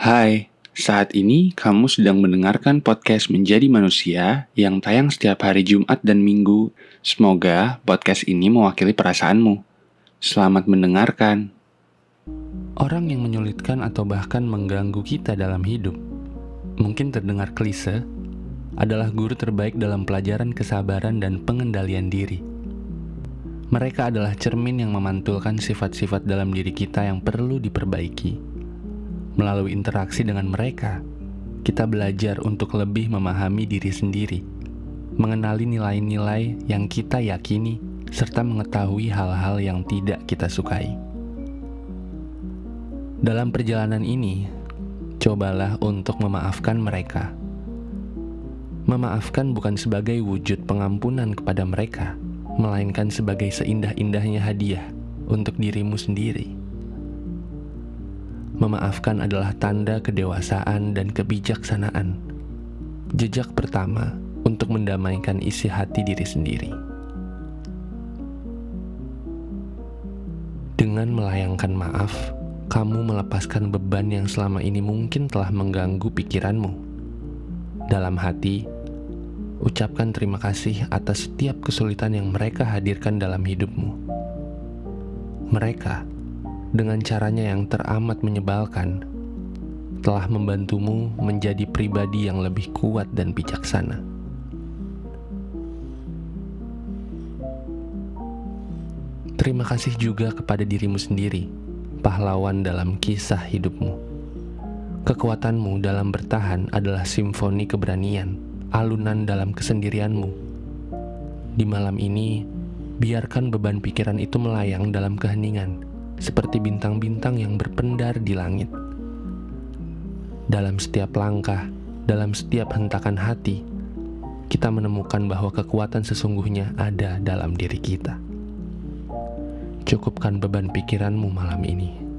Hai, saat ini kamu sedang mendengarkan podcast Menjadi Manusia yang tayang setiap hari Jumat dan Minggu. Semoga podcast ini mewakili perasaanmu. Selamat mendengarkan. Orang yang menyulitkan atau bahkan mengganggu kita dalam hidup, mungkin terdengar klise, adalah guru terbaik dalam pelajaran kesabaran dan pengendalian diri. Mereka adalah cermin yang memantulkan sifat-sifat dalam diri kita yang perlu diperbaiki Melalui interaksi dengan mereka, kita belajar untuk lebih memahami diri sendiri, mengenali nilai-nilai yang kita yakini, serta mengetahui hal-hal yang tidak kita sukai. Dalam perjalanan ini, cobalah untuk memaafkan mereka. Memaafkan bukan sebagai wujud pengampunan kepada mereka, melainkan sebagai seindah-indahnya hadiah untuk dirimu sendiri. Memaafkan adalah tanda kedewasaan dan kebijaksanaan. Jejak pertama untuk mendamaikan isi hati diri sendiri. Dengan melayangkan maaf, kamu melepaskan beban yang selama ini mungkin telah mengganggu pikiranmu. Dalam hati, ucapkan terima kasih atas setiap kesulitan yang mereka hadirkan dalam hidupmu. Mereka dengan caranya yang teramat menyebalkan, telah membantumu menjadi pribadi yang lebih kuat dan bijaksana. Terima kasih juga kepada dirimu sendiri, pahlawan dalam kisah hidupmu. Kekuatanmu dalam bertahan adalah simfoni keberanian, alunan dalam kesendirianmu. Di malam ini, biarkan beban pikiran itu melayang dalam keheningan seperti bintang-bintang yang berpendar di langit. Dalam setiap langkah, dalam setiap hentakan hati, kita menemukan bahwa kekuatan sesungguhnya ada dalam diri kita. Cukupkan beban pikiranmu malam ini.